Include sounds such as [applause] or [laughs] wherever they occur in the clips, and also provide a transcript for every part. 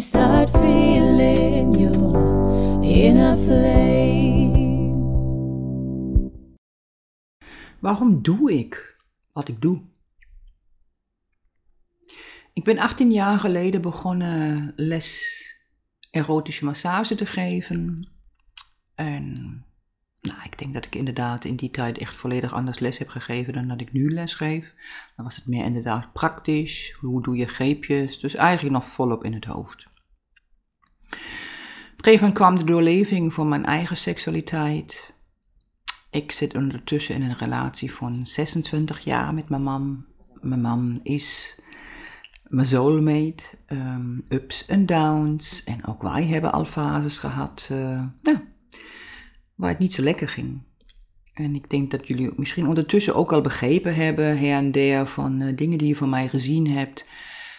start feeling your flame. Waarom doe ik wat ik doe? Ik ben 18 jaar geleden begonnen les erotische massage te geven. En nou, ik denk dat ik inderdaad in die tijd echt volledig anders les heb gegeven dan dat ik nu les geef. Dan was het meer inderdaad praktisch. Hoe doe je greepjes? Dus eigenlijk nog volop in het hoofd. Een kwam de doorleving van mijn eigen seksualiteit. Ik zit ondertussen in een relatie van 26 jaar met mijn man. Mijn man is mijn soulmate. Um, ups en downs. En ook wij hebben al fases gehad. Uh, nou, waar het niet zo lekker ging. En ik denk dat jullie misschien ondertussen ook al begrepen hebben, her en der, van uh, dingen die je van mij gezien hebt.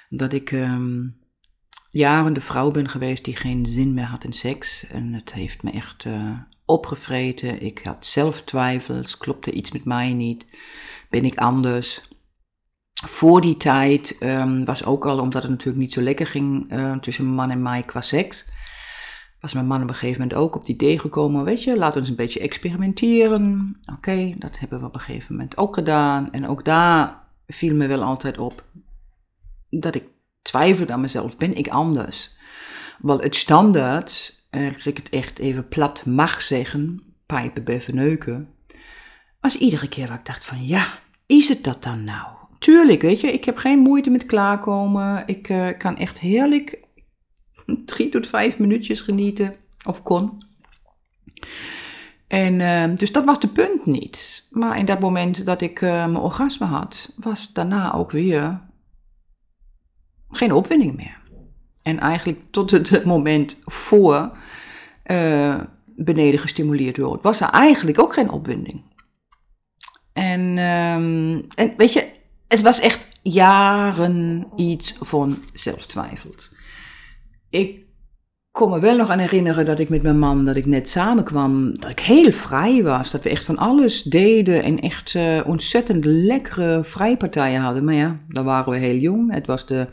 Dat ik um, jaren de vrouw ben geweest die geen zin meer had in seks. En het heeft me echt uh, opgevreten. Ik had zelf twijfels. Klopte iets met mij niet? Ben ik anders? Voor die tijd um, was ook al, omdat het natuurlijk niet zo lekker ging uh, tussen man en mij qua seks was mijn man op een gegeven moment ook op het idee gekomen, weet je, laten we eens een beetje experimenteren. Oké, dat hebben we op een gegeven moment ook gedaan. En ook daar viel me wel altijd op dat ik twijfelde aan mezelf, ben ik anders? Wel, het standaard, als ik het echt even plat mag zeggen, pijpen, neuken, was iedere keer waar ik dacht van, ja, is het dat dan nou? Tuurlijk, weet je, ik heb geen moeite met klaarkomen. Ik uh, kan echt heerlijk [laughs] drie tot vijf minuutjes genieten, of kon. En uh, dus dat was de punt niet. Maar in dat moment dat ik uh, mijn orgasme had, was daarna ook weer geen opwinding meer. En eigenlijk tot het moment voor uh, beneden gestimuleerd wordt, was er eigenlijk ook geen opwinding. En, um, en weet je, het was echt jaren iets van zelftwijfels. Ik kon me wel nog aan herinneren dat ik met mijn man, dat ik net samenkwam, dat ik heel vrij was. Dat we echt van alles deden en echt uh, ontzettend lekkere vrijpartijen hadden. Maar ja, dan waren we heel jong. Het was de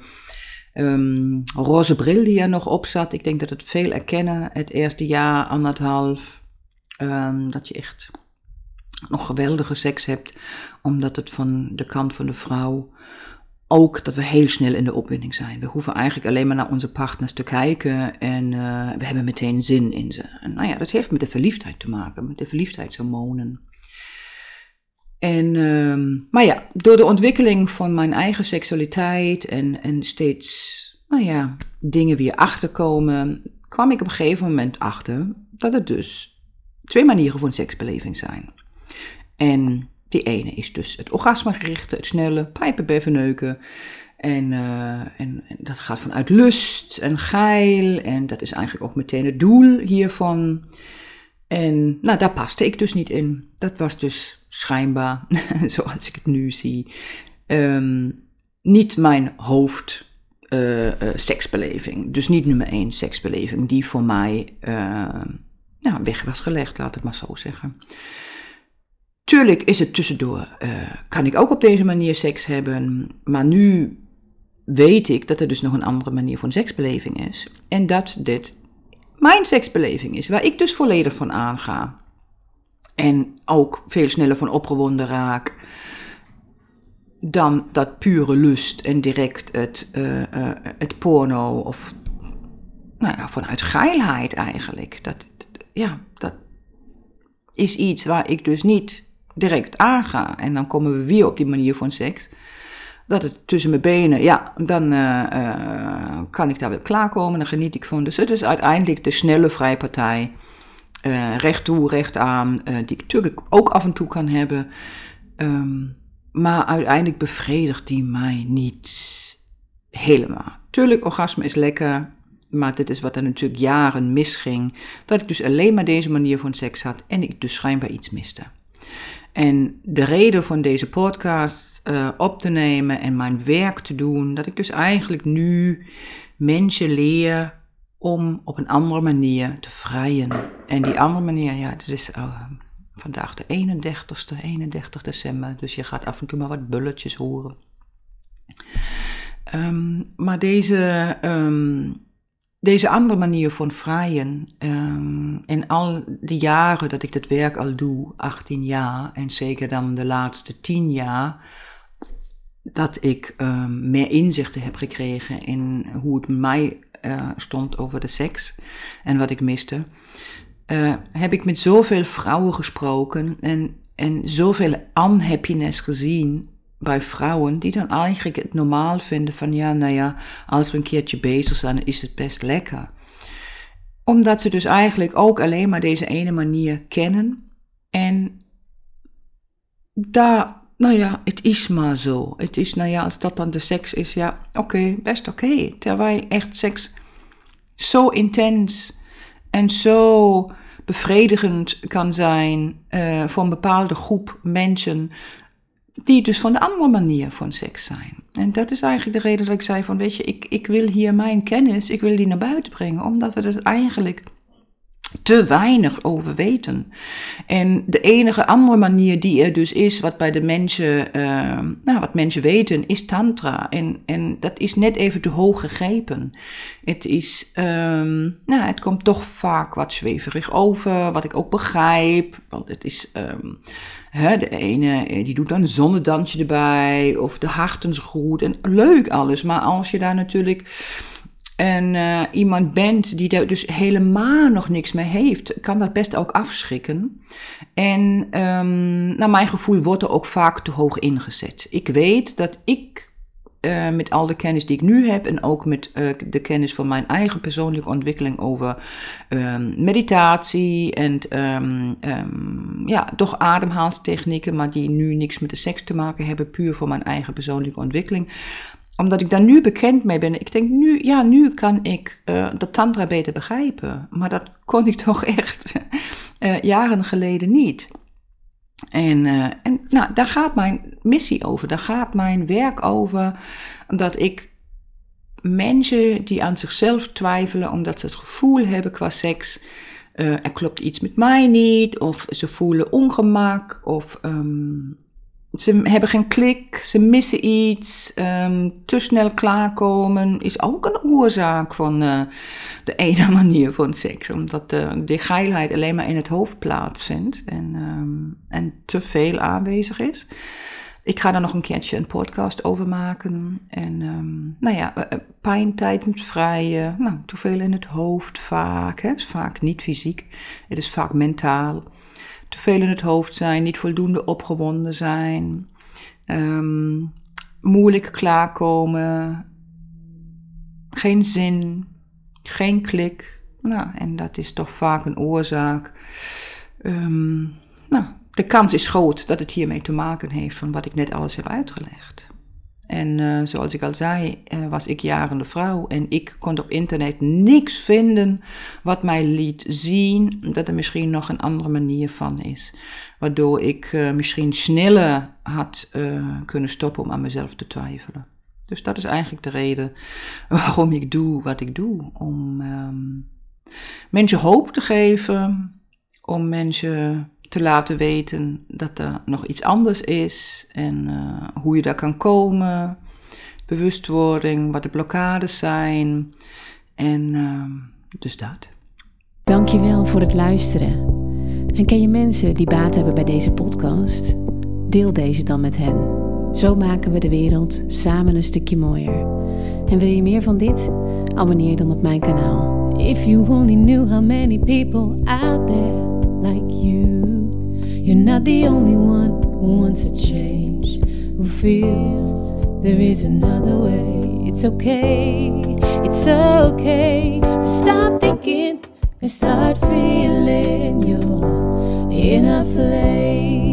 um, roze bril die er nog op zat. Ik denk dat het veel erkennen, het eerste jaar, anderhalf. Um, dat je echt nog geweldige seks hebt, omdat het van de kant van de vrouw ook dat we heel snel in de opwinding zijn. We hoeven eigenlijk alleen maar naar onze partners te kijken en uh, we hebben meteen zin in ze. En nou ja, dat heeft met de verliefdheid te maken, met de verliefdheidshormonen. En, uh, maar ja, door de ontwikkeling van mijn eigen seksualiteit en, en steeds, nou ja, dingen weer achterkomen, kwam ik op een gegeven moment achter dat het dus twee manieren van seksbeleving zijn. En die ene is dus het orgasmegerichte, het snelle, pijpen, beffen, neuken. En, uh, en, en, dat gaat vanuit lust en geil. En dat is eigenlijk ook meteen het doel hiervan. En nou, daar paste ik dus niet in. Dat was dus schijnbaar, [laughs] zoals ik het nu zie, um, niet mijn hoofd uh, uh, seksbeleving. Dus niet nummer één seksbeleving die voor mij nou, weg was gelegd, laat het maar zo zeggen. Tuurlijk is het tussendoor, uh, kan ik ook op deze manier seks hebben, maar nu weet ik dat er dus nog een andere manier van seksbeleving is. En dat dit mijn seksbeleving is, waar ik dus volledig van aanga. En ook veel sneller van opgewonden raak dan dat pure lust en direct het, uh, uh, het porno of nou ja, vanuit geilheid eigenlijk. Dat, ja, dat is iets waar ik dus niet direct aanga. En dan komen we weer op die manier van seks. Dat het tussen mijn benen, ja, dan uh, uh, kan ik daar wel klaarkomen. Dan geniet ik van. Dus het is uiteindelijk de snelle vrijpartij. Uh, recht toe, recht aan. die ik natuurlijk ook af en toe kan hebben. Um, maar uiteindelijk bevredigt die mij niet helemaal. Tuurlijk, orgasme is lekker. maar dit is wat er natuurlijk jaren misging, dat ik dus alleen maar deze manier van seks had en ik dus schijnbaar iets miste. En de reden van deze podcast uh, op te nemen en mijn werk te doen, dat ik dus eigenlijk nu mensen leer om op een andere manier te vrijen. En die andere manier, ja, dat is uh, vandaag de 31ste, 31 december, dus je gaat af en toe maar wat bulletjes horen. Um, maar deze, um, deze andere manier van vrijen, um, in al die jaren dat ik dat werk al doe, 18 jaar, en zeker dan de laatste 10 jaar, dat ik meer inzichten heb gekregen in hoe het mij uh, stond over de seks en wat ik miste, uh, heb ik met zoveel vrouwen gesproken en, en zoveel unhappiness gezien bij vrouwen die dan eigenlijk het normaal vinden van ja, nou ja, als we een keertje bezig zijn, is het best lekker. Omdat ze dus eigenlijk ook alleen maar deze ene manier kennen en daar, nou ja, het is maar zo. Het is, nou ja, als dat dan de seks is, ja, oké, best oké. Terwijl echt seks zo intens en zo bevredigend kan zijn uh, voor een bepaalde groep mensen die dus van de andere manier van seks zijn. En dat is eigenlijk de reden dat ik zei van, weet je, ik, ik wil hier mijn kennis, ik wil die naar buiten brengen, omdat we het eigenlijk te weinig over weten. En de enige andere manier die er dus is, wat bij de mensen, uh, nou, wat mensen weten, is tantra. En, en dat is net even te hoog gegrepen. Het is, um, nou, het komt toch vaak wat zweverig over, wat ik ook begrijp. Want het is, um, hè, de ene eh, die doet dan een zonnedansje erbij, of de hartensgroet. En leuk alles, maar als je daar natuurlijk en uh, iemand bent die daar dus helemaal nog niks mee heeft, kan dat best ook afschrikken. En um, naar mijn gevoel wordt er ook vaak te hoog ingezet. Ik weet dat ik uh, met al de kennis die ik nu heb en ook met uh, de kennis van mijn eigen persoonlijke ontwikkeling over um, meditatie en um, ja, toch ademhalingstechnieken, maar die nu niks met de seks te maken hebben, puur voor mijn eigen persoonlijke ontwikkeling, omdat ik daar nu bekend mee ben. Ik denk nu, ja, nu kan ik uh, de tantra beter begrijpen. Maar dat kon ik [laughs] toch echt uh, jaren geleden niet. En, uh, en nou, daar gaat mijn missie over. Daar gaat mijn werk over. Dat ik mensen die aan zichzelf twijfelen omdat ze het gevoel hebben qua seks. er klopt iets met mij niet. Of ze voelen ongemak. Of um, ze hebben geen klik, ze missen iets, um, te snel klaarkomen is ook een oorzaak van uh, de ene [laughs] manier van seks. Omdat uh, de geilheid alleen maar in het hoofd plaatsvindt en, um, en te veel aanwezig is. Ik ga daar nog een keertje een podcast over maken. En um, nou ja, eh, pijn tijdens vrije, nou, te veel in het hoofd vaak. Het is vaak niet fysiek, het is vaak mentaal te veel in het hoofd zijn, niet voldoende opgewonden zijn, um, moeilijk klaarkomen, geen zin, geen klik. Nou, en dat is toch vaak een oorzaak. Um, nou, de kans is groot dat het hiermee te maken heeft van wat ik net alles heb uitgelegd. En uh, zoals ik al zei, uh, was ik jarende vrouw en ik kon op internet niks vinden wat mij liet zien dat er misschien nog een andere manier van is. Waardoor ik uh, misschien sneller had kunnen stoppen om aan mezelf te twijfelen. Dus dat is eigenlijk de reden [laughs] waarom ik doe wat ik doe. Om um, mensen hoop te geven, om mensen te laten weten dat er nog iets anders is en uh, hoe je daar kan komen. Bewustwording, wat de blokkades zijn. En uh, dus dat. Dankjewel voor het luisteren. En ken je mensen die baat hebben bij deze podcast? Deel deze dan met hen. Zo maken we de wereld samen een stukje mooier. En wil je meer van dit? Abonneer dan op mijn kanaal. If you only knew how many people out there like you. You're not the only one who wants a change, who feels there is another way. It's okay, it's okay to stop thinking and start feeling your inner flame.